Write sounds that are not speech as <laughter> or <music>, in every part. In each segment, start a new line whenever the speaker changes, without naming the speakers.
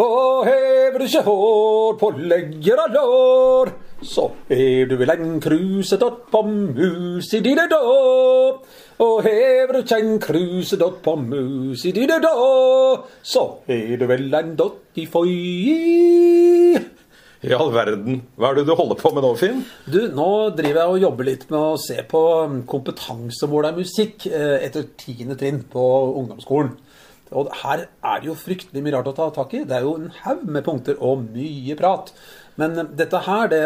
Og hever du ikke hår på legger og lår, så er du vel en krusedott på mus i dine da. Og hever du ikke en krusedott på mus i dine da, så er du vel en dott i foi.
I all verden. Hva er det du holder på med nå, Finn?
Du, nå driver jeg og jobber litt med å se på kompetansemål av musikk eh, etter tiende trinn på ungdomsskolen. Og her er det jo fryktelig mye rart å ta tak i. Det er jo en haug med punkter og mye prat. Men dette her det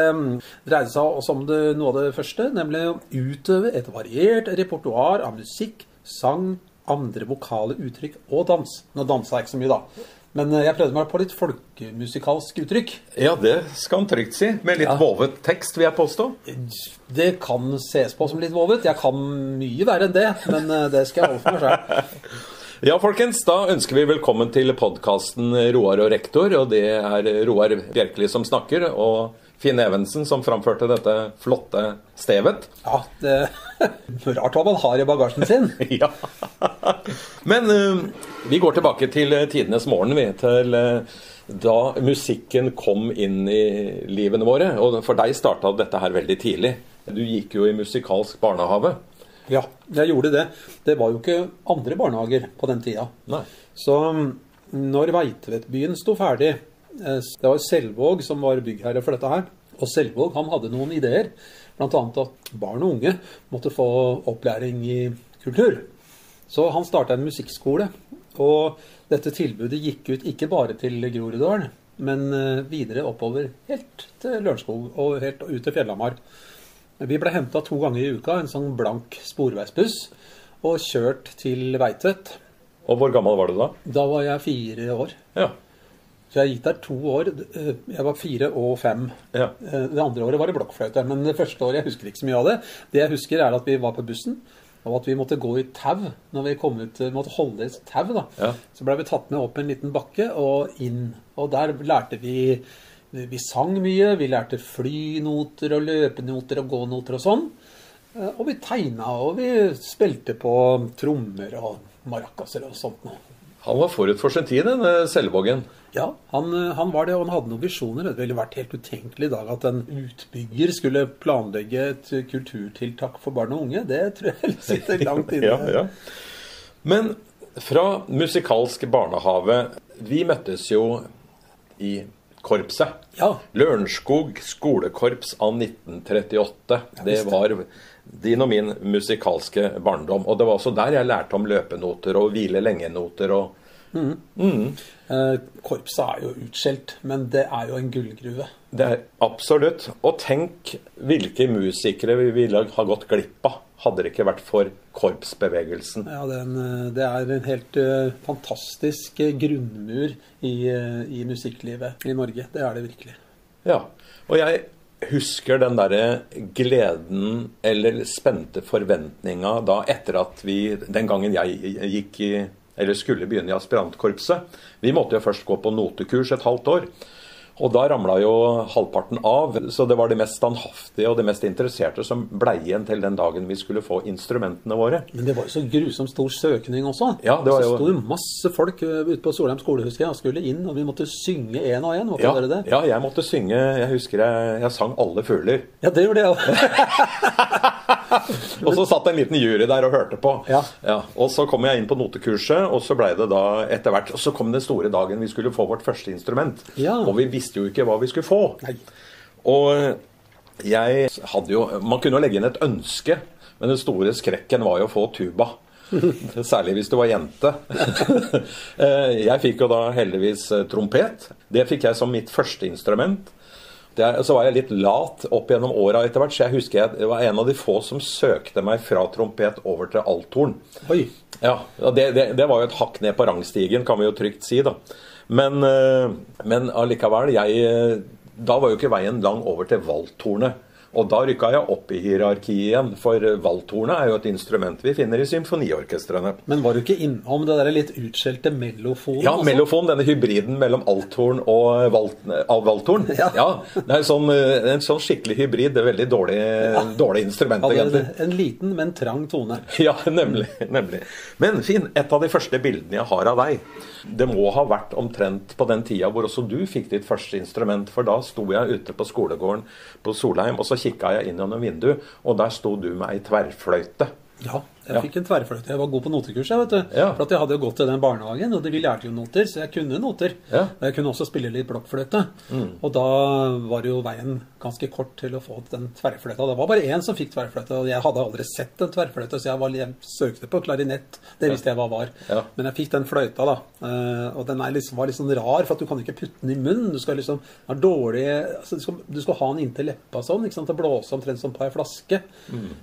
dreier seg også om det, noe av det første, nemlig å utøve et variert repertoar av musikk, sang, andre vokale uttrykk og dans. Nå dansa jeg ikke så mye, da. Men eh, jeg prøvde meg på litt folkemusikalsk uttrykk.
Ja, det skal han trygt si. Med litt
Ja.
vovet tekst, vil jeg påstå.
Det kan ses på som litt vovet. Jeg kan mye verre enn det, men eh, det skal jeg holde for meg sjøl. <laughs>
Ja, folkens, da ønsker vi velkommen til podkasten Roar og rektor. Og det er Roar Bjerkeli som snakker, og Finn Evensen som framførte dette flotte stevet.
Ja, det <laughs> Rart hva man har i bagasjen sin. <laughs>
Ja. Men eh, vi går tilbake til tidenes morgen, vi. Til eh, da musikken kom inn i livene våre. Og for deg starta dette her veldig tidlig. Du gikk jo i musikalsk barnehage.
Ja, jeg gjorde det. Det var jo ikke andre barnehager på den tida.
Nei.
Så mm, når Veitvetbyen sto ferdig eh, Det var Selvåg som var byggherre for dette her. Og Selvåg han hadde noen ideer. Bl.a. at barn og unge måtte få opplæring i kultur. Så han starta en musikkskole. Og dette tilbudet gikk ut ikke bare til Groruddalen, men eh, videre oppover helt til Lørenskog og helt ut til Fjellhamar. Vi ble henta to ganger i uka, en sånn blank sporveisbuss, og kjørt til Veitvet.
Og hvor gammel var du da?
Da var jeg fire år.
Ja.
Så jeg gikk der to år. Eh, Jeg var fire og fem.
ja.
Eh, Det andre året var det blokkfløyte. Men det første året jeg husker ikke så mye av det. Det jeg husker, er at vi var på bussen, og at vi måtte gå i tau når vi kom ut. Måtte holde i et tau, da.
Ja.
Så ble vi tatt med opp en liten bakke og inn. Og der lærte vi Vi sang mye. Vi lærte flynoter og løpenoter og gånoter og sånn. Eh, Og vi tegna, og vi spilte på trommer og maracaser og sånt noe.
Han var forut for sin tid, den Selvågen.
Ja, han, eh, han var det, og han hadde noen visjoner. Det ville vært helt utenkelig i dag at en utbygger skulle planlegge et kulturtiltak for barn og unge. Det tror jeg <laughs> sitter langt inne.
Ja, ja. Men fra musikalsk barnehave Vi møttes jo i korpset.
Ja.
Lørenskog skolekorps av 1938. Det var din og min musikalske barndom. Og det var også der jeg lærte om løpenoter og hvile lenge-noter og
Eh, korpset er jo utskjelt, men det er jo en gullgruve.
Det er absolutt. Og tenk hvilke musikere vi ville ha gått glipp av hadde det ikke vært for korpsbevegelsen.
Ja, den, eh, det er en helt eh, fantastisk eh, grunnmur i, i musikklivet i Norge. Det er det virkelig.
Ja, og jeg husker den derre gleden eller spente forventninga da etter at vi Den gangen jeg gikk i eller skulle begynne i aspirantkorpset. Vi måtte jo først gå på notekurs et halvt år. Og da ramla jo halvparten av, så det var de mest standhaftige og de mest interesserte som blei igjen til den dagen vi skulle få instrumentene våre.
Men det var jo så grusomt stor søkning også.
Ja, det var
så
jo-
sto jo masse folk eh, ute på Solheim skole husker jeg, og skulle inn, og vi måtte synge én og én. Måtte
Ja,
dere det?
ja, jeg måtte synge Jeg husker jeg, jeg sang 'Alle fugler'.
Ja, det gjorde jeg òg. <laughs>
Og så satt en liten jury der og hørte på.
Ja.
Og så kom jeg inn på notekurset, og så blei det da etter hvert Og så kom den store dagen vi skulle få vårt første instrument.
Ja.
Og vi visste jo ikke hva vi skulle få.
Nei.
Og jeg hadde jo Man kunne jo legge inn et ønske, men den store skrekken var jo å få tuba. <laughs> Særlig hvis du var jente. <laughs> Eh, jeg fikk jo da heldigvis eh, trompet. Det fikk jeg som mitt første instrument. Er- så var jeg litt lat opp gjennom åra etter hvert, så jeg husker jeg det var en av de få som søkte meg fra trompet over til althorn.
Oi.
Ja, det, det, det var jo et hakk ned på rangstigen, kan vi jo trygt si, da. Men, eh, men allikevel, jeg eh, Da var jo ikke veien lang over til valthornet. Og da rykka jeg opp i hierarkiet igjen, for valthornet er jo et instrument vi finner i symfoniorkestrene.
Men var du ikke innom det der litt utskjelte mellofonen?
Ja,
også?
mellofon, denne hybriden mellom althorn og valt, valthorn. <laughs>
Ja.
det er sånn, eh, en sånn skikkelig hybrid. Det er veldig dårlig, dårlig instrument,
ja,
egentlig.
en, en liten, men trang tone. <laughs>
Ja, nemlig, nemlig. Men Finn, et av de første bildene jeg har av deg, det må ha vært omtrent på den tida hvor også du fikk ditt første instrument. For da sto jeg ute på skolegården på Solheim, og så kikka jeg inn gjennom vinduet, og der sto du med ei tverrfløyte.
Ja, jeg fikk en tverrfløyte. Jeg var god på notekurs, jeg, vet du.
Ja.
For at jeg hadde jo gått til den barnehagen, og de- lærte jo noter, så jeg kunne noter. Og jeg kunne også spille litt blokkfløyte. Og da var jo veien ganske kort til å få den tverrfløyta. Det var bare én som fikk tverrfløyte, og jeg hadde aldri sett en tverrfløyte, så jeg, var, jeg søkte på klarinett. Det visste jeg hva var. Men jeg fikk den fløyta, da. Eh, Og den liksom, var litt sånn rar, for at du kan ikke putte den i munnen. Du skal liksom ha dårlig altså du, skal, du skal ha den inntil leppa sånn, ikke sant? og blåse omtrent som på ei flaske.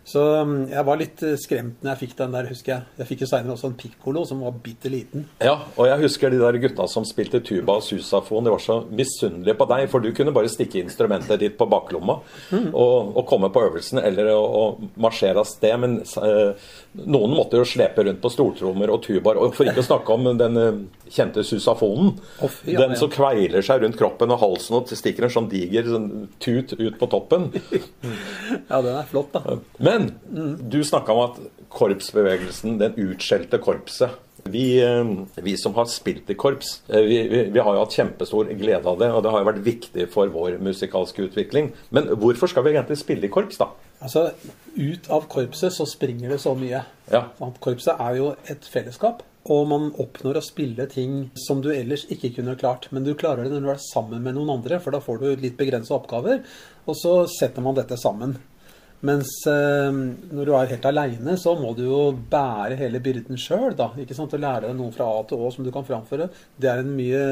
Så um, jeg var litt skremt jeg fikk den der, husker jeg. Jeg fikk jo seinere også en pikkolo som var bitte liten.
Ja, og jeg husker de der gutta som spilte tuba og susafon. De var så misunnelige på deg, for du kunne bare stikke instrumentet ditt på baklomma og, og komme på øvelsen eller å, å marsjere av sted. Men eh, noen måtte jo slepe rundt på stortrommer og tubaer. Og for ikke å snakke om den eh, kjente susafonen.
Oh, ja,
den som kveiler seg rundt kroppen og halsen og stikker en sånn diger sånn, tut ut på toppen. <laughs>
Ja, den er flott, da.
Men du snakka om at korpsbevegelsen, den utskjelte korpset vi, eh, vi som har spilt i korps, eh, vi, vi, vi har jo hatt kjempestor glede av det. Og det har jo vært viktig for vår musikalske utvikling. Men hvorfor skal vi egentlig spille i korps, da?
Altså, ut av korpset så springer det så mye.
Ja.
Korpset er jo et fellesskap. Og man oppnår å spille ting som du ellers ikke kunne klart. Men du klarer det når du er sammen med noen andre, for da får du litt begrensa oppgaver. Og så setter man dette sammen. Mens eh, når du er helt aleine, så må du jo bære hele byrden sjøl. Å lære deg noe fra A til Å som du kan framføre, det er en mye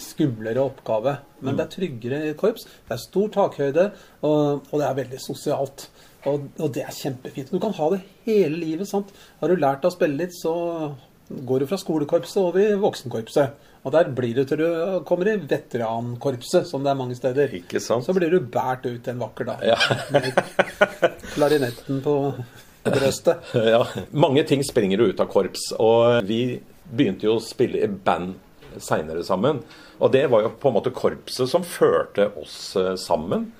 skumlere oppgave. Men det er tryggere i korps. Det er stor takhøyde, og, og det er veldig sosialt. Og, og det er kjempefint. Du kan ha det hele livet. sant? Har du lært deg å spille litt, så går du fra skolekorpset over i voksenkorpset. Og der blir du til du kommer i veterankorpset, som det er mange steder.
Ikke sant?
Så blir du båret ut en vakker dag.
Ja.
Klarinetten på brøstet. <laughs>
ja. Mange ting springer jo ut av korps. Og vi begynte jo å spille i band seinere sammen. Og det var jo på en måte korpset som førte oss eh, sammen.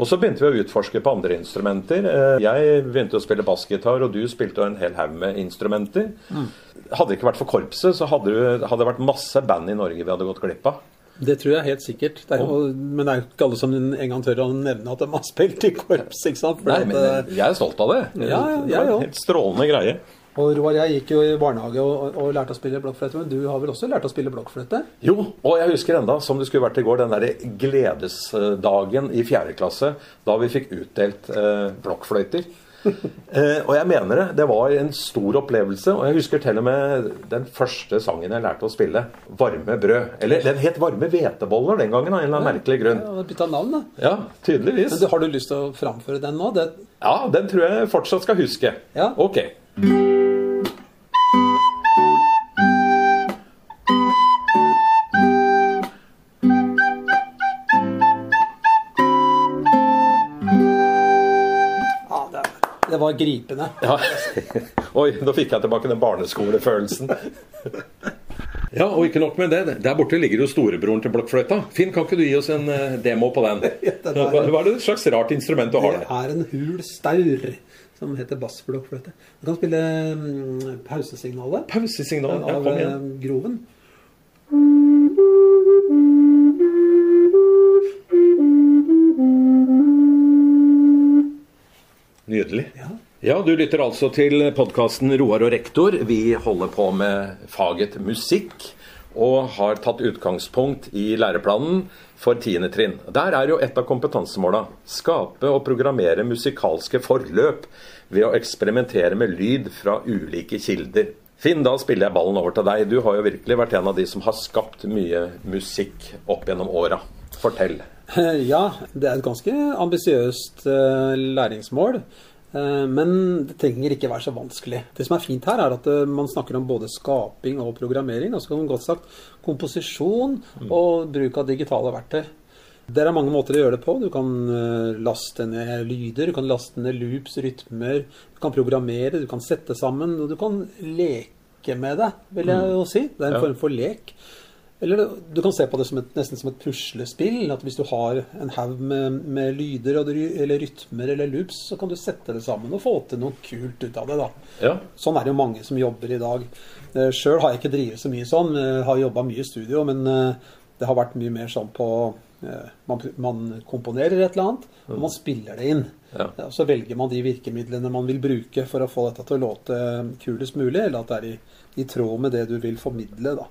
Og så begynte vi å utforske på andre instrumenter. Eh, Jeg begynte å spille bassgitar, og du spilte en hel haug med instrumenter. Hadde det ikke vært for korpset, så hadde det hadde det vært masse band i Norge vi hadde gått glipp av.
Det tror jeg helt sikkert. Det er jo, men det er jo ikke alle som en gang tør å nevne at de har spilt i korps. ikke sant? For
Nei, men
eh,
jeg er stolt av det.
Ja, ja,
det var en helt strålende greie.
og Roar, jeg gikk jo i barnehage og, og, og lærte å spille blokkfløyte, men du har vel også lært å spille blokkfløyte?
Jo, og jeg husker enda, som det skulle vært i går, den derre gledesdagen i fjerde klasse da vi fikk utdelt eh, blokkfløyter. Eh, og jeg mener det. Det var en stor opplevelse. Og jeg husker til og med den første sangen jeg lærte å spille. 'Varme brød'. Eller den het 'Varme hveteboller' den gangen, av en eller annen merkelig grunn.
Ja, Bytta navn, da.
Ja, tydeligvis.
Men Har du lyst til å framføre den nå? Det,
Ja, den tror jeg fortsatt skal huske.
Ja.
Ok.
Var gripende.
Ja. <laughs> Oi, nå fikk jeg tilbake den barneskolefølelsen. <laughs> Ja, og ikke nok med det. Der borte ligger jo storebroren til blokkfløyta. Finn, kan ikke du gi oss en eh, demo på den? <laughs> Hva er det slags rart instrument du har
Det
der?
er en hul staur som heter bassblokkfløyte. Du kan spille mm, pausesignalet
Pausesignal. Ja,
av
kom igjen.
av groven.
Nydelig.
Ja.
Ja, du lytter altså til podkasten Roar og rektor. Vi holder på med faget musikk. Og har tatt utgangspunkt i læreplanen for 10. trinn. Der er jo et av kompetansemåla skape og programmere musikalske forløp ved å eksperimentere med lyd fra ulike kilder. Finn, da spiller jeg ballen over til deg. Du har jo virkelig vært en av de som har skapt mye musikk opp gjennom åra. Fortell. <laughs>
Ja, det er et ganske ambisiøst eh, læringsmål. Eh, men det trenger ikke være så vanskelig. Det som er fint her, er at eh, man snakker om både skaping og programmering. Altså kan man godt sagt komposisjon og bruk av digitale verktøy. Det er mange måter å gjøre det på. Du kan eh, laste ned lyder, du kan laste ned loops, rytmer. Du kan programmere, du kan sette sammen, og du kan leke med det, vil jeg jo si. Det er en form for lek. Eller du kan se på det som et, nesten som et puslespill. At hvis du har en haug med, med lyder eller rytmer eller loops, så kan du sette det sammen og få til noe kult ut av det. da.
Ja.
Sånn er det jo mange som jobber i dag. Eh, Sjøl har jeg ikke drevet så mye sånn. Jeg har jobba mye i studio, men eh, det har vært mye mer sånn på eh, man, man komponerer et eller annet, og man spiller det inn.
Ja.
Ja, Så velger man de virkemidlene man vil bruke for å få dette til å låte kulest mulig, eller at det er i, i tråd med det du vil formidle. da.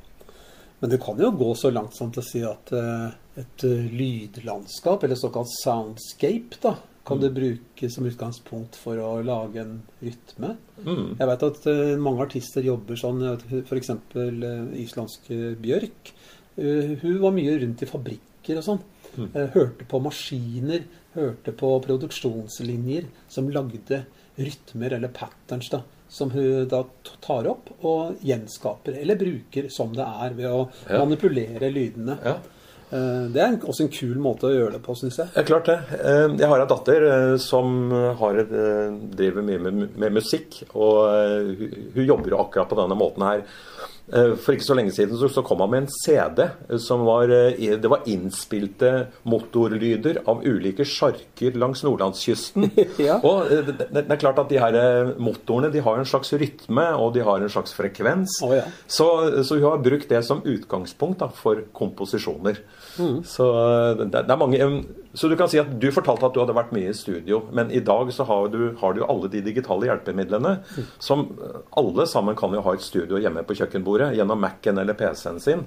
Men det kan jo gå så langt som til å si at eh, et eh, lydlandskap, eller såkalt soundscape, da, kan du bruke som utgangspunkt for å lage en rytme.
Mm.
Jeg vet at eh, mange artister jobber sånn, f.eks. Uh, islandske Bjørk. Hun var mye rundt i fabrikker og sånn. Mm. hørte på maskiner, hørte på produksjonslinjer som lagde rytmer eller patterns, da. Som hun da tar opp og gjenskaper, eller bruker som det er, ved å
Ja.
manipulere lydene.
ja.
Eh, det er også en kul måte å gjøre det på, syns jeg.
Er klart det. Eh, Jeg har en datter eh, som har driver mye med, med musikk. Og hun- jobber jo akkurat på denne måten her. Eh, For ikke så lenge siden så, så kom han med en CD eh, som var eh, Det var innspilte motorlyder av ulike sjarker langs nordlandskysten. <laughs>
Ja.
Og det, det er klart at de her motorene de har en slags rytme, og de har en slags frekvens.
Oh, ja.
Så, så hun har brukt det som utgangspunkt da, for komposisjoner. Så, eh, det, det er mange, så du kan si at du fortalte at du hadde vært mye i studio, men i dag så har du, har du alle de digitale hjelpemidlene som eh, alle sammen kan jo ha et studio hjemme på kjøkkenbordet gjennom Mac-en eller PC-en sin.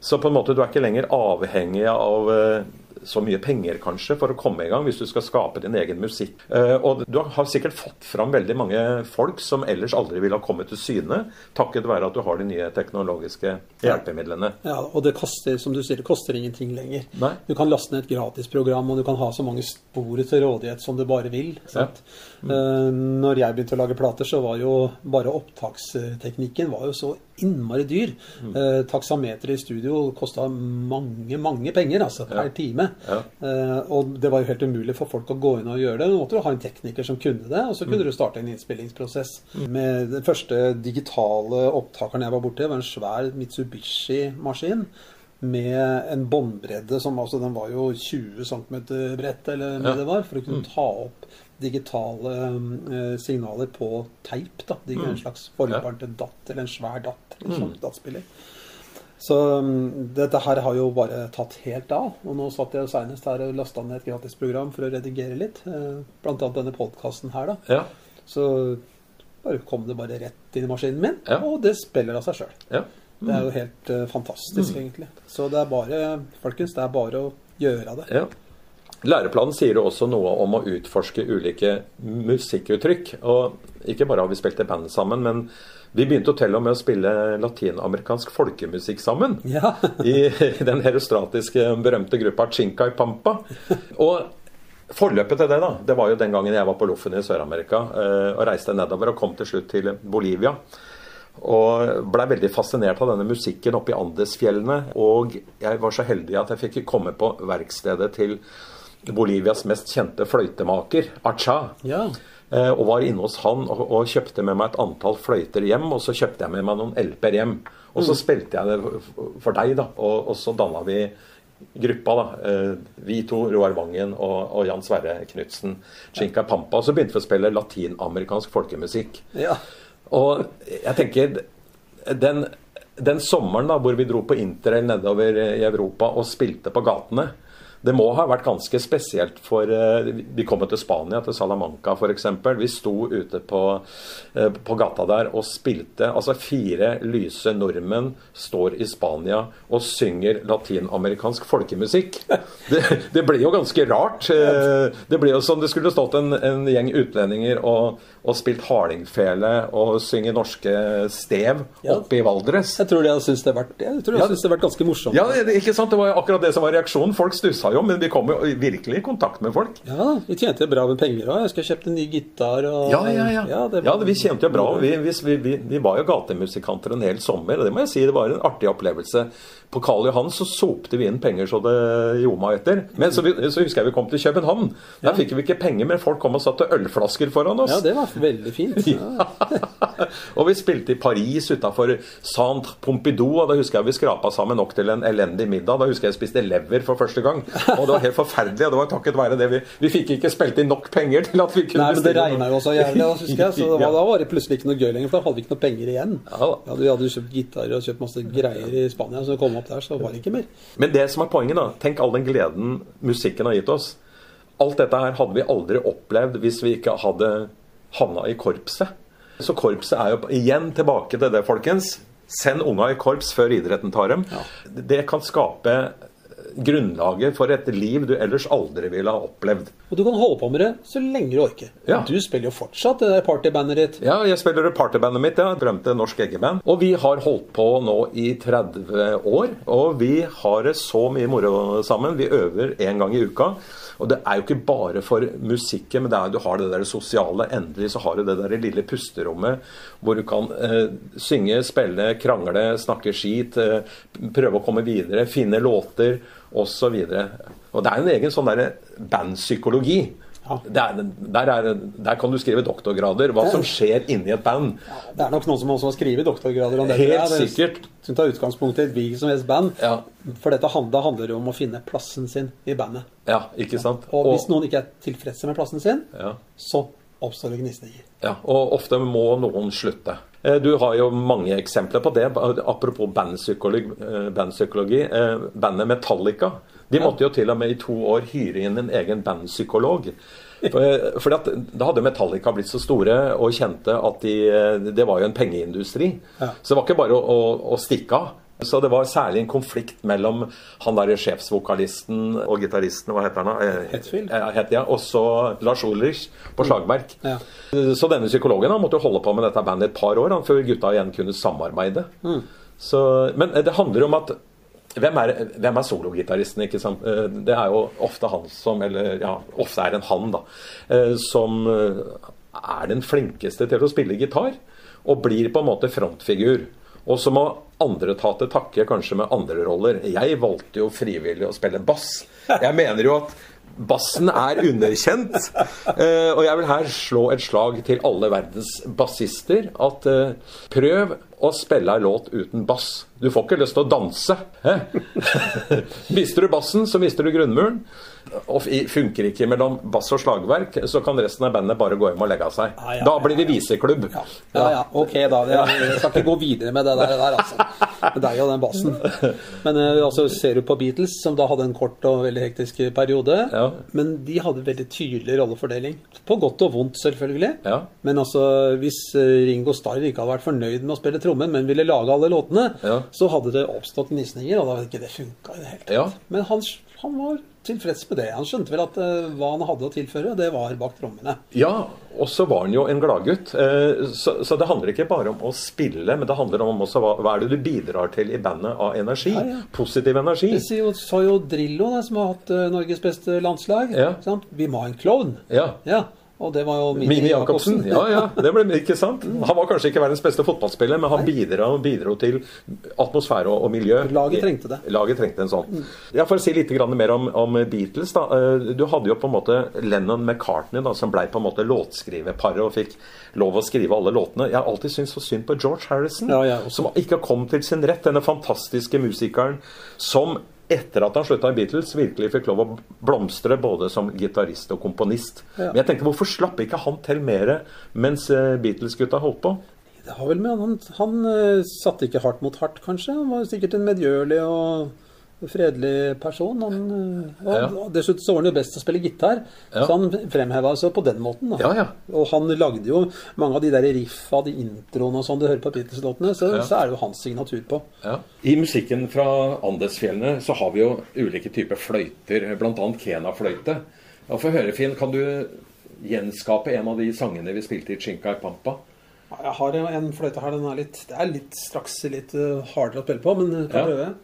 Så på en måte du er ikke lenger avhengig av eh, så mye penger kanskje for å komme i gang hvis du skal skape din egen musikk. Eh, og du har sikkert fått fram veldig mange folk som ellers aldri ville ha kommet til syne, takket være at du har de nye teknologiske hjelpemidlene.
Ja, og det koster, som du sier, det koster ingenting lenger.
Nei.
Du kan laste ned et gratisprogram, og du kan ha så mange spor til rådighet som du bare vil. Sant? Eh, når jeg begynte å lage plater, så var jo bare opptaksteknikken var jo så innmari dyr. Eh, taksameteret i studio kosta mange, mange penger altså, per time.
Ja.
Eh, og det var jo helt umulig for folk å gå inn og gjøre det. Du måtte jo ha en tekniker som kunne det, og så kunne du starte en innspillingsprosess. Med Den første digitale opptakeren jeg var borti, var en svær Mitsubishi-maskin. Med en båndbredde som altså den var jo 20 cm bredt, eller hva
Ja.
det var, for å kunne ta opp digitale eh, signaler på teip. da, de, En slags forløperen til DAT, eller en svær DAT. eller en DAT-spiller. Så um, dette her har jo bare tatt helt av. Og nå satt jeg jo senest her og lasta ned et gratisprogram for å redigere litt. eh, Blant annet denne podkasten her, da.
Ja.
Så bare kom det bare rett inn i maskinen min,
Ja.
og det spiller av seg sjøl.
ja.
Det er jo helt eh, fantastisk, egentlig. Så det er bare, folkens, det er bare å gjøre det.
Ja. Læreplanen sier også noe om å utforske ulike musikkuttrykk. Og ikke bare har vi spilt i band sammen, men vi begynte til og med å spille latinamerikansk folkemusikk sammen.
Ja. <laughs>
I den herostratiske, berømte gruppa Chincay Pampa. Og forløpet til det, da, det var jo den gangen jeg var på Loffen i Sør-Amerika eh, og reiste nedover og kom til slutt til Bolivia. Og blei veldig fascinert av denne musikken oppe i Andesfjellene. Og jeg var så heldig at jeg fikk komme på verkstedet til Bolivias mest kjente fløytemaker, Acha.
ja.
Eh, og var inne hos han og, og kjøpte med meg et antall fløyter hjem. Og så kjøpte jeg med meg noen LP-er hjem. Og så spilte jeg det for deg, da. Og, og så danna vi gruppa, da. Eh, vi to, Roar Vangen og, og Jan Sverre Knutsen, Chinca Pampa. Og så begynte vi å spille latinamerikansk folkemusikk.
ja.
Og jeg tenker den, den sommeren da, hvor vi dro på interrail nedover i Europa og spilte på gatene det må ha vært ganske spesielt for eh, Vi kom til Spania, til Salamanca f.eks. Vi sto ute på, eh, på gata der og spilte. Altså fire lyse nordmenn står i Spania og synger latinamerikansk folkemusikk. <laughs> Det, det blir jo ganske rart. Eh, Det blir jo som det skulle stått en, en gjeng utlendinger og, og spilt hardingfele og synge norske stev oppe i Valdres.
Jeg tror de hadde syntes det, vært- syntes det vært ganske morsomt.
Ja, ikke sant? Det var akkurat det som var reaksjonen. Folk stussa jo, men vi kom jo virkelig i kontakt med folk.
Ja, vi tjente bra med penger òg. Jeg skal kjøpe en ny gitar og
Ja, ja, ja.
Ja, det
ja vi tjente jo bra. Vi, vi, vi, vi var jo gatemusikanter en hel sommer, og det må jeg si, det var en artig opplevelse. På Karl Johan så sopte vi inn penger så det ljoma etter. Men så, vi, så husker jeg vi kom til København. Der fikk vi ikke penger, men folk kom og satte ølflasker foran oss.
Ja, det var veldig fint. <laughs> Ja.
og vi spilte i Paris utafor Centre Pompidou, og da husker jeg vi skrapa sammen nok til en elendig middag. Da husker jeg jeg spiste lever for første gang, og det var helt forferdelig. Og det var takket være det vi Vi fikk ikke spilt inn nok penger til at vi kunne
Nei, men det regna jo også jævlig, husker jeg. Så <laughs> var,
Ja.
da var det plutselig ikke noe gøy lenger, for da hadde vi ikke noe penger igjen.
Ja.
Ja, vi hadde jo kjøpt gitarer og kjøpt masse greier i Spania, så kom opp der, så var det ikke mer.
Men det som er poenget, da Tenk all den gleden musikken har gitt oss. Alt dette her hadde vi aldri opplevd hvis vi ikke hadde havna i korpset. Så korpset er jo igjen tilbake til det, folkens. Send unga i korps før idretten tar dem. Det kan skape grunnlaget for et liv du ellers aldri ville ha opplevd.
Og du kan holde på med det så lenge du orker.
Ja.
Du spiller jo fortsatt det der partybandet ditt.
Ja, jeg spiller det partybandet mitt, ja. Drømte norsk eggeband. Og vi har holdt på nå i 30 år. Og vi har det så mye moro sammen. Vi øver én gang i uka. Og det er jo ikke bare for musikken, men det er, du har det der sosiale. Endelig så har du det der lille pusterommet hvor du kan eh, synge, spille, krangle, snakke skit, eh, prøve å komme videre, finne låter osv. Det er en egen sånn bandpsykologi.
Ja.
Er, der, er, der kan du skrive doktorgrader. Hva som skjer inni et band.
Det er nok noen som også har skrevet doktorgrader om det.
Helt.
Det-
sikkert.
Som tar utgangspunkt i et hvilket som helst band.
Ja.
For dette handler, handler om å finne plassen sin i bandet.
Ja, ikke sant?
Og hvis noen ikke er tilfredse med plassen sin,
ja,
så oppstår det gnisninger.
ja, og ofte må noen slutte. Eh, Du har jo mange eksempler på det. Apropos bandpsykologi. eh, bandpsykologi eh, bandet Metallica de måtte jo til og med i to år hyre inn en egen bandpsykolog. For, fordi at Da hadde Metallica blitt så store og kjente at de, det var jo en pengeindustri.
Ja.
Så det var ikke bare å, å, å stikke av. Så det var særlig en konflikt mellom han derre sjefsvokalisten og gitaristen, hva heter han da? Het,
Hetfield.
eh, heter jeg, og så Lars Ulrich på slagverk.
Ja.
Så denne psykologen han måtte jo holde på med dette bandet et par år han, før gutta igjen kunne samarbeide. Så, men det handler om at hvem er, hvem er sologitaristen? ikke sant? Eh, Det er jo ofte han som Eller ja, ofte er det en han, da. eh, Som eh, er den flinkeste til å spille gitar. Og blir på en måte frontfigur. Og så må andre ta til takke kanskje med andre roller. Jeg valgte jo frivillig å spille bass. Jeg mener jo at Bassen er underkjent. Eh, og jeg vil her slå et slag til alle verdens bassister. At eh, prøv å spille en låt uten bass. Du får ikke lyst til å danse. <laughs> Mister du bassen, så mister du grunnmuren. Og funker ikke mellom bass og slagverk, så kan resten av bandet bare gå hjem og legge av seg.
Ah, ja,
da blir det viseklubb.
Ja, ja, ok da. Jeg, jeg skal ikke gå videre med det der, der altså. Det er jo den bassen. Men eh, altså, ser du på Beatles, som da hadde en kort og veldig hektisk periode,
Ja.
men de hadde veldig tydelig rollefordeling. På godt og vondt, selvfølgelig.
Ja.
Men altså, hvis eh, Ringo Starr ikke hadde vært fornøyd med å spille trommen, men ville lage alle låtene,
Ja.
så hadde det oppstått gnisninger, og da hadde ikke det funka i det hele tatt.
Ja.
Men han, han var tilfreds med det. Han skjønte vel at uh, hva han hadde å tilføre, det var bak trommene.
Ja, og så var han jo en gladgutt. Uh, Så, så det handler ikke bare om å spille, men det handler om også hva, hva er det du bidrar til i bandet av energi.
Ja.
Positiv energi.
Det sier jo, sa jo Drillo, da, som har hatt uh, Norges beste landslag. Vi må ha en klovn.
Ja.
Ja, og det var jo Mini,
Mini Jacobsen. Ja, ja, <laughs> det ble ikke sant. Han var kanskje ikke verdens beste fotballspiller, men han bidro, bidro til atmosfære og, og miljø.
Laget trengte det.
Laget trengte en sånn. Ja, For å si litt mer om, om Beatles. da. Eh, Du hadde jo på en måte Lennon McCartney, da, som blei på en måte låtskriverparet og fikk lov å skrive alle låtene. Jeg har alltid syntes så synd på George Harrison,
Ja,
som ikke kom til sin rett. Denne fantastiske musikeren som etter at han slutta i Beatles, virkelig fikk lov å blomstre både som gitarist og komponist.
Ja.
Men jeg tenkte, hvorfor slapp ikke han til mer mens eh, Beatles-gutta holdt på?
Det har vel med Han, han eh, satte ikke hardt mot hardt, kanskje. Han var sikkert en medgjørlig og fredelig person. Han, eh, og,
Ja.
og Dessuten så var han jo best til å spille gitar,
Ja.
så han fremheva seg på den måten. Da.
Ja, ja.
Og han lagde jo mange av de der riffa, de introene og sånn du hører på Beatles-låtene, så,
Ja.
så er det jo hans signatur på.
I musikken fra Andesfjellene så har vi jo ulike typer fløyter, bl.a. Kena-fløyte. Og For å høre, Finn, kan du gjenskape en av de sangene vi spilte i Chinca i Pampa?
Jeg har en- fløyte her, den er litt Det er litt straks litt eh, hardere å spille på, men jeg kan
Ja.
prøve.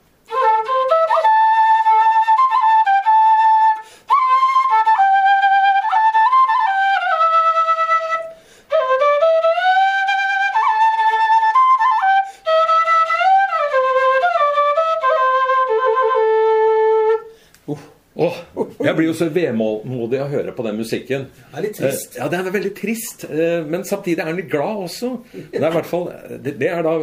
Blir jo så vemodig å høre på den musikken.
Det er litt trist.
Eh, Ja, den er veldig trist. eh, Men samtidig er den litt glad også. Det er hvert fall Det, er da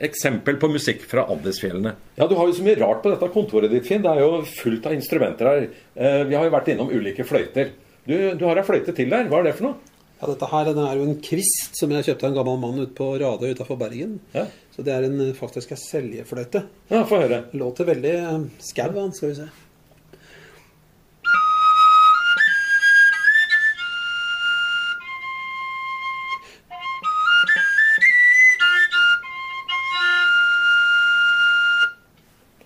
eksempel på musikk fra Andesfjellene. Ja, du har jo så mye rart på dette kontoret ditt, Finn. Det er jo fullt av instrumenter her. Eh, Vi har jo vært innom ulike fløyter. Du, du har ei fløyte til der. Hva er det for noe?
Ja, dette her den er jo en kvist som jeg kjøpte av en gammel mann ute på Radøy utafor Bergen.
Ja.
Så det er en, faktisk ei seljefløyte.
Ja, Få høre.
Låter veldig skau. Skal vi se.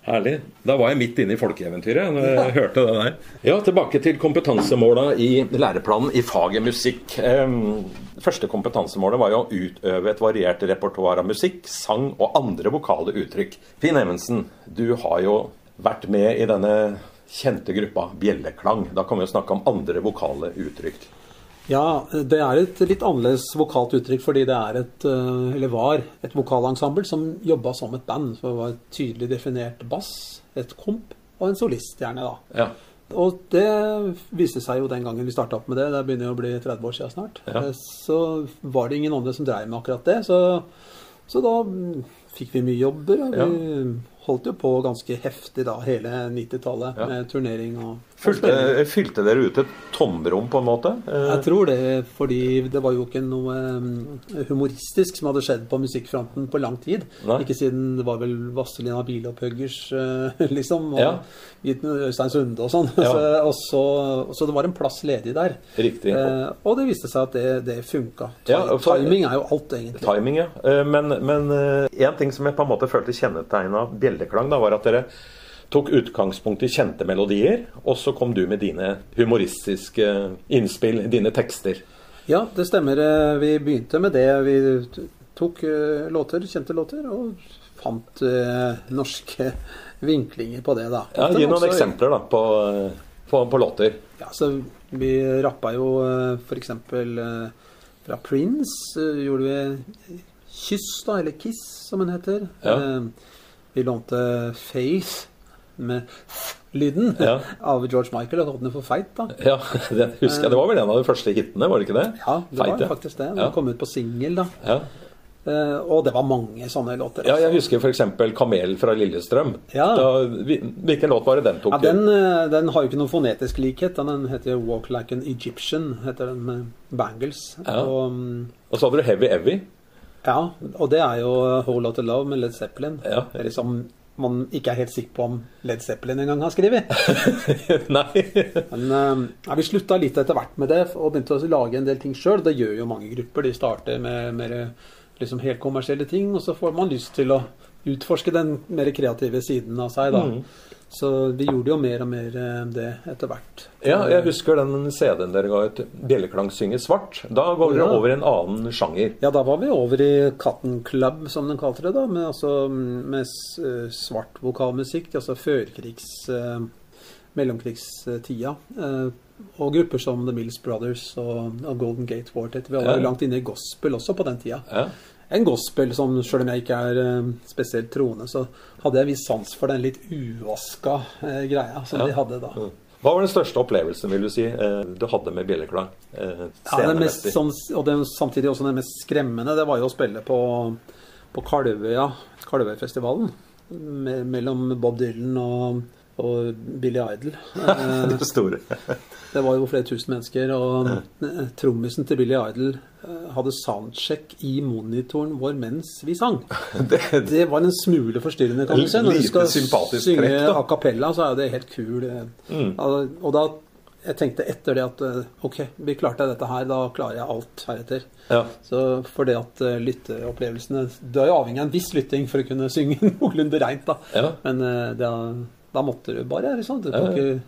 Herlig. Da var jeg midt inne i folkeeventyret når jeg hørte det der. Ja, Tilbake til kompetansemåla i læreplanen i faget musikk. Første kompetansemålet var jo å utøve et variert repertoar av musikk, sang og andre vokale uttrykk. Finn Evensen, du har jo vært med i denne kjente gruppa Bjelleklang. Da kan vi jo snakke om andre vokale uttrykk.
Ja, det er et litt annerledes vokalt uttrykk, fordi det er et, eh, eller var, et vokalensemble som jobba som et band. For det var et tydelig definert bass, et komp og en solist, gjerne da.
Ja.
Og det viste seg jo den gangen vi starta opp med det, det begynner jo å bli 30 år siden snart,
Ja.
eh, så var det ingen andre som dreiv med akkurat det. Så, så da mm, fikk vi mye jobber, og vi holdt jo på ganske heftig da hele 90-tallet
Ja.
med turnering og
Fylte, fylte dere ut et tomrom, på en måte? Eh,
Jeg tror det, fordi det var jo ikke noe mm, humoristisk som hadde skjedd på musikkfronten på lang tid.
Nei.
Ikke siden det var vel Vazelina Bilopphøggers, eh, <laughs> liksom, og
Ja.
Øystein Sunde og sånn. <laughs>
Ja.
Så, så, så det var en plass ledig der.
Riktig.
Eh, og det viste seg at det, det funka.
Ja, for-
Timing er jo alt, egentlig.
Timing, ja. Eh, Men, men eh, en ting som jeg på en måte følte kjennetegna Bjelleklang, da, var at dere tok utgangspunkt i kjente melodier, og så kom du med dine humoristiske innspill, dine tekster.
Ja, det stemmer. Eh, Vi begynte med det. Vi tok eh, låter, kjente låter, og fant eh, norske <laughs> vinklinger på det, da.
Ja, gi noen
også-
eksempler da, på, på, på låter.
Ja, så vi rappa jo f.eks. fra Prince gjorde vi Kyss, da, eller Kiss, som den heter.
Ja.
Vi lånte Faith med lyden
Ja. <laughs>
av George Michael og kalte den for Feit, da.
Ja, <laughs> det husker jeg. Det var vel en av de første hitene, var det ikke det?
Ja, det
Feit,
var
ja.
faktisk det. Den
Ja.
kom ut på singel, da.
Ja.
Uh, Og det var mange sånne låter.
ja,
altså.
jeg husker f.eks. 'Kamel fra Lillestrøm'.
Ja.
Da, hvilken låt var det den tok?
Ja, den, eh, den har jo ikke noen fonetisk likhet. Den heter 'Walk Like an Egyptian', heter den med bangles.
Ja.
Og, mm,
Og så hadde du 'Heavy Evy'.
ja, og det er jo 'Whole Lotta Love' med Led Zeppelin.
Ja.
Det er liksom man ikke er helt sikker på om Led Zeppelin engang har skrevet. <laughs>
Nei.
Men eh, ja, vi slutta litt etter hvert med det og begynte å lage en del ting sjøl. Det gjør jo mange grupper. De starter med mer liksom helt kommersielle ting, og så får man lyst til å utforske den mer kreative siden av seg, da.
Mm.
Så vi gjorde jo mer og mer eh, det etter hvert.
Ja, jeg husker den CD-en dere ga ut, 'Bjelleklang synger svart'. Da var dere
Ja.
over i en annen sjanger.
Ja, da var vi over i Katten Club, som den kalte det, da, med, altså, med eh, svart vokalmusikk, altså førkrigs... eh, mellomkrigstida. eh, og grupper som The Mills Brothers og, og Golden Gate Quartet. Vi var
Ja.
langt inne i gospel også på den tida.
Ja.
En gospel som, selv om jeg ikke er eh, spesielt troende, så hadde jeg viss sans for den litt uvaska eh, greia som
Ja.
de hadde da.
Hva var den største opplevelsen vil du si, eh, du hadde med bjelleklang? Eh,
Ja, det mest, sånn, og det, samtidig også det mest skremmende, det var jo å spille på, på Kalvøya, Kalvøyfestivalen. Me, mellom Bob Dylan og, og Billy Idol. Eh, <laughs>
det store.
det var jo flere tusen mennesker, og eh, trommisen til Billy Idol eh, hadde soundcheck i monitoren vår mens vi sang. <laughs>
Det,
Det var en smule forstyrrende, kan du se. Når du skal synge a cappella, så er det helt kul. eh.
Mm.
Og, og da jeg tenkte etter det at eh, ok, vi klarte dette her, da klarer jeg alt heretter.
ja.
Så for det at lytteopplevelsene Du er jo avhengig av en viss lytting for å kunne synge <laughs> noenlunde reint, da.
Ja.
Men det da, da måtte du bare liksom. Du kan, ikke,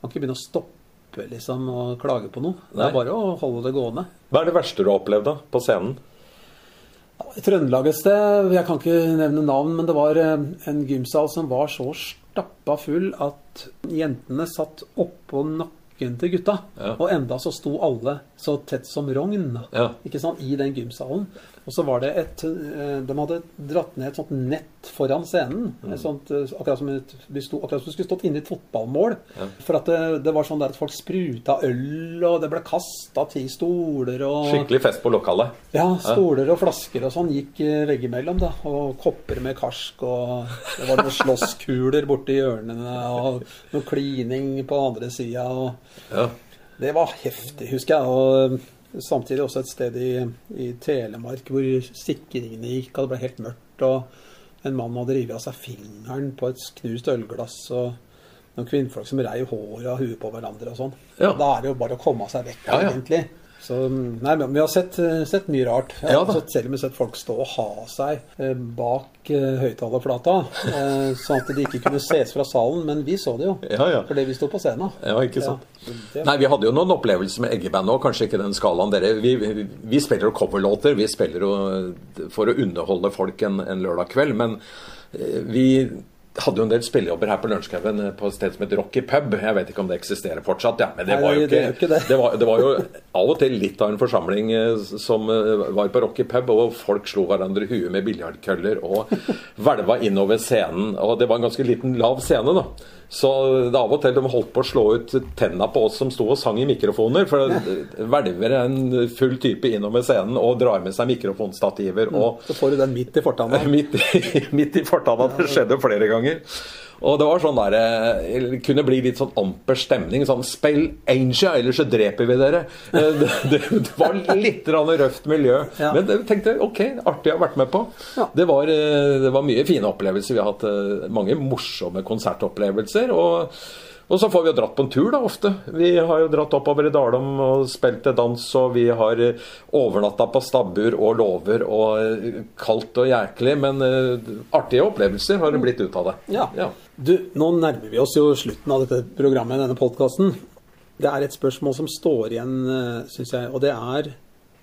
kan ikke begynne å stoppe liksom og klage på noe. Det er bare å holde det gående.
Hva er det verste du har opplevd da, på scenen?
I Trøndelag et sted, jeg kan ikke nevne navn, men det var eh, en gymsal som var så stappa full at jentene satt oppå nakken til gutta.
Ja.
Og enda så sto alle så tett som rogn.
Ja.
ikke sant, i den gymsalen. Og så var det et eh, De hadde dratt ned et sånt nett foran scenen. Sånt, eh, akkurat, som et, de sto, akkurat som det skulle stått inne i et fotballmål.
Ja.
For at det, det var sånn der at folk spruta øl, og det ble kasta ti stoler og
Skikkelig fest på lokalet.
Ja, stoler og flasker og sånn gikk eh, veggimellom, da. Og kopper med karsk, og det var noen slåsskuler borti hjørnene, og noe klining på andre sida,
Ja.
det var heftig, husker jeg. Og samtidig også et sted i, i Telemark hvor sikringene gikk, og det ble helt mørkt. Og en mann hadde revet av seg fingeren på et knust ølglass. Og noen kvinnfolk som reiv håret av huet på hverandre og sånn.
Ja.
Da er det jo bare å komme seg vekk,
Ja, ja.
egentlig. Så, nei, men Vi har sett, eh, sett mye rart. Jeg
Ja
har sett, selv om vi har sett folk stå og ha seg eh, bak eh, eh, sånn at de ikke kunne ses fra salen. Men vi så det jo,
Ja, ja.
fordi vi sto på scenen.
Ja, ikke sant.
Ja, det-
Nei, Vi hadde jo noen opplevelser med Eggeband òg, kanskje ikke den skalaen dere. Vi, vi, vi spiller jo coverlåter, vi spiller jo for å underholde folk en, en lørdag kveld. Men vi hadde jo en del spillejobber her på Lunsjskauen eh, på et sted som heter Rocky Pub. Jeg vet ikke om det eksisterer fortsatt, ja, men det var jo ikke,
gjør ikke det.
det, var, det var jo av og til litt av en forsamling eh, som eh, var på Rocky Pub, og folk slo hverandre i huet med biljardkøller og <laughs> hvelva innover scenen. Og det var en ganske liten, lav scene, da. Så det av og til de holdt på å slå ut tenna på oss som sto og sang i mikrofoner. For det hvelver en full type innover scenen og drar med seg mikrofonstativer. og
Så får du den midt i fortanna. <laughs>
midt i, midt i fortanna. Det skjedde flere ganger. Og det var sånn der, eh, det kunne bli litt sånn amper stemning. Sånn Spill Angel, ellers så dreper vi dere. Eh, <laughs> Det, det, det var litt røft miljø.
Ja.
Men jeg tenkte ok, artig å ha vært med på.
Ja.
Det, var, eh, det var mye fine opplevelser. Vi har hatt mange morsomme konsertopplevelser. og og så får vi jo dratt på en tur, da, ofte. Vi har jo dratt oppover i Dalom og spilt til dans, og vi har eh, overnatta på stabbur og låver og eh, kaldt og jæklig. Men eh, artige opplevelser har det blitt ut av det.
Ja. Du, nå nærmer vi oss jo slutten av dette programmet, denne podkasten. Det er et spørsmål som står igjen, syns jeg, og det er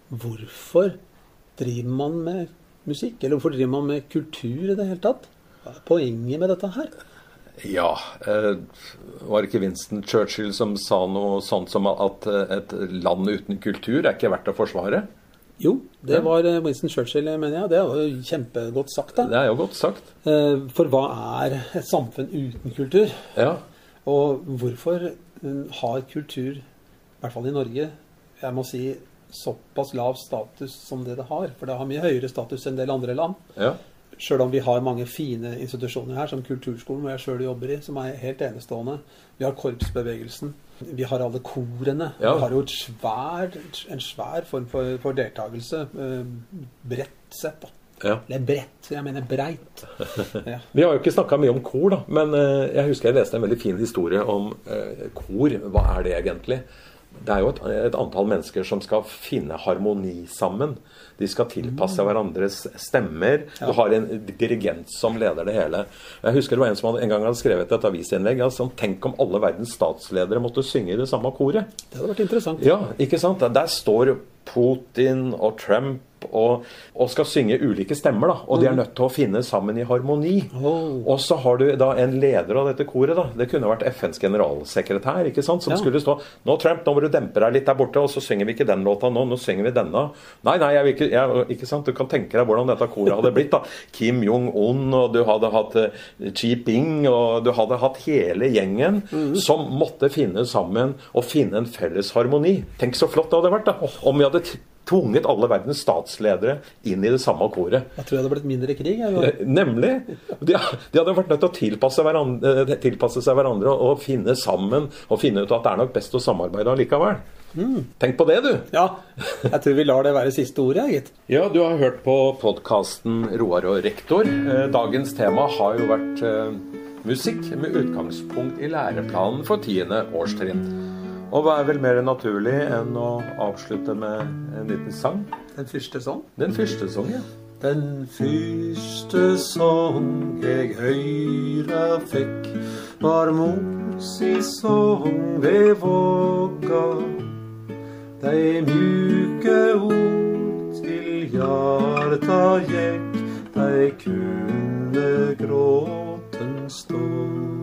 hvorfor driver man med musikk? Eller hvorfor driver man med kultur i det hele tatt? Hva er poenget med dette her?
Ja, eh, var det ikke Winston Churchill som sa noe sånt som at eh, et land uten kultur er ikke verdt å forsvare?
Jo, det var eh, Winston Churchill, mener jeg. Det var jo kjempegodt sagt, da.
Det er jo godt sagt.
Eh, For hva er et samfunn uten kultur?
Ja.
Og hvorfor har kultur, i hvert fall i Norge, jeg må si såpass lav status som det det har? For det har mye høyere status enn en del andre land.
ja.
Sjøl om vi har mange fine institusjoner her, som Kulturskolen, hvor jeg sjøl jobber i, som er helt enestående. Vi har korpsbevegelsen. Vi har alle korene.
Ja.
Vi har jo et svær, en svær form for, for deltakelse. eh, Bredt sett, da.
ja.
Eller bredt, jeg mener breit. <laughs> Ja.
Vi har jo ikke snakka mye om kor, da, men eh, jeg husker jeg leste en veldig fin historie om eh, kor. Hva er det egentlig? Det er jo et, et antall mennesker som skal finne harmoni sammen. De skal tilpasse hverandres stemmer. Du har en dirigent som leder det hele. Jeg husker det var en som hadde, en gang hadde skrevet et avisinnlegg. Altså, Tenk om alle verdens statsledere måtte synge i det samme koret.
Det hadde vært interessant.
Ja, ikke sant? Der står Putin og Trump og, og skal synge ulike stemmer, da. Og de er nødt til å finne sammen i harmoni.
Oh.
Og så har du da en leder av dette koret, da. Det kunne vært FNs generalsekretær, ikke sant. Som
Ja.
skulle stå Nå, Trump, nå må du dempe deg litt der borte, og så synger vi ikke den låta nå, nå synger vi denne. Nei, nei, jeg vil ikke, jeg, ikke sant. Du kan tenke deg hvordan dette koret hadde blitt, da. <laughs> Kim Jong-un, og du hadde hatt eh, Xi Ping, og du hadde hatt hele gjengen som måtte finne sammen og finne en felles harmoni. Tenk så flott det hadde vært, da. Om vi hadde tvunget alle verdens statsledere inn i det samme koret.
Jeg tror det hadde blitt mindre krig. Jeg.
Eh, Nemlig. De, de hadde vært nødt til å tilpasse, hverandre, eh, tilpasse seg hverandre og, og finne sammen og finne ut at det er nok best å samarbeide allikevel. Tenk på det, du.
Ja, jeg tror vi lar det være siste ordet, gitt.
Ja, du har hørt på podkasten Roar og rektor. Eh, Dagens tema har jo vært musikk med utgangspunkt i læreplanen for tiende årstrinn. Og hva er vel mer naturlig enn å avslutte med en liten sang?
Den første sang?
Den første sangen.
Den første sang jeg høyra fikk, var mor si sang ved våga. Dei mjuke ord til hjarta gikk, dei kunne gråten stå.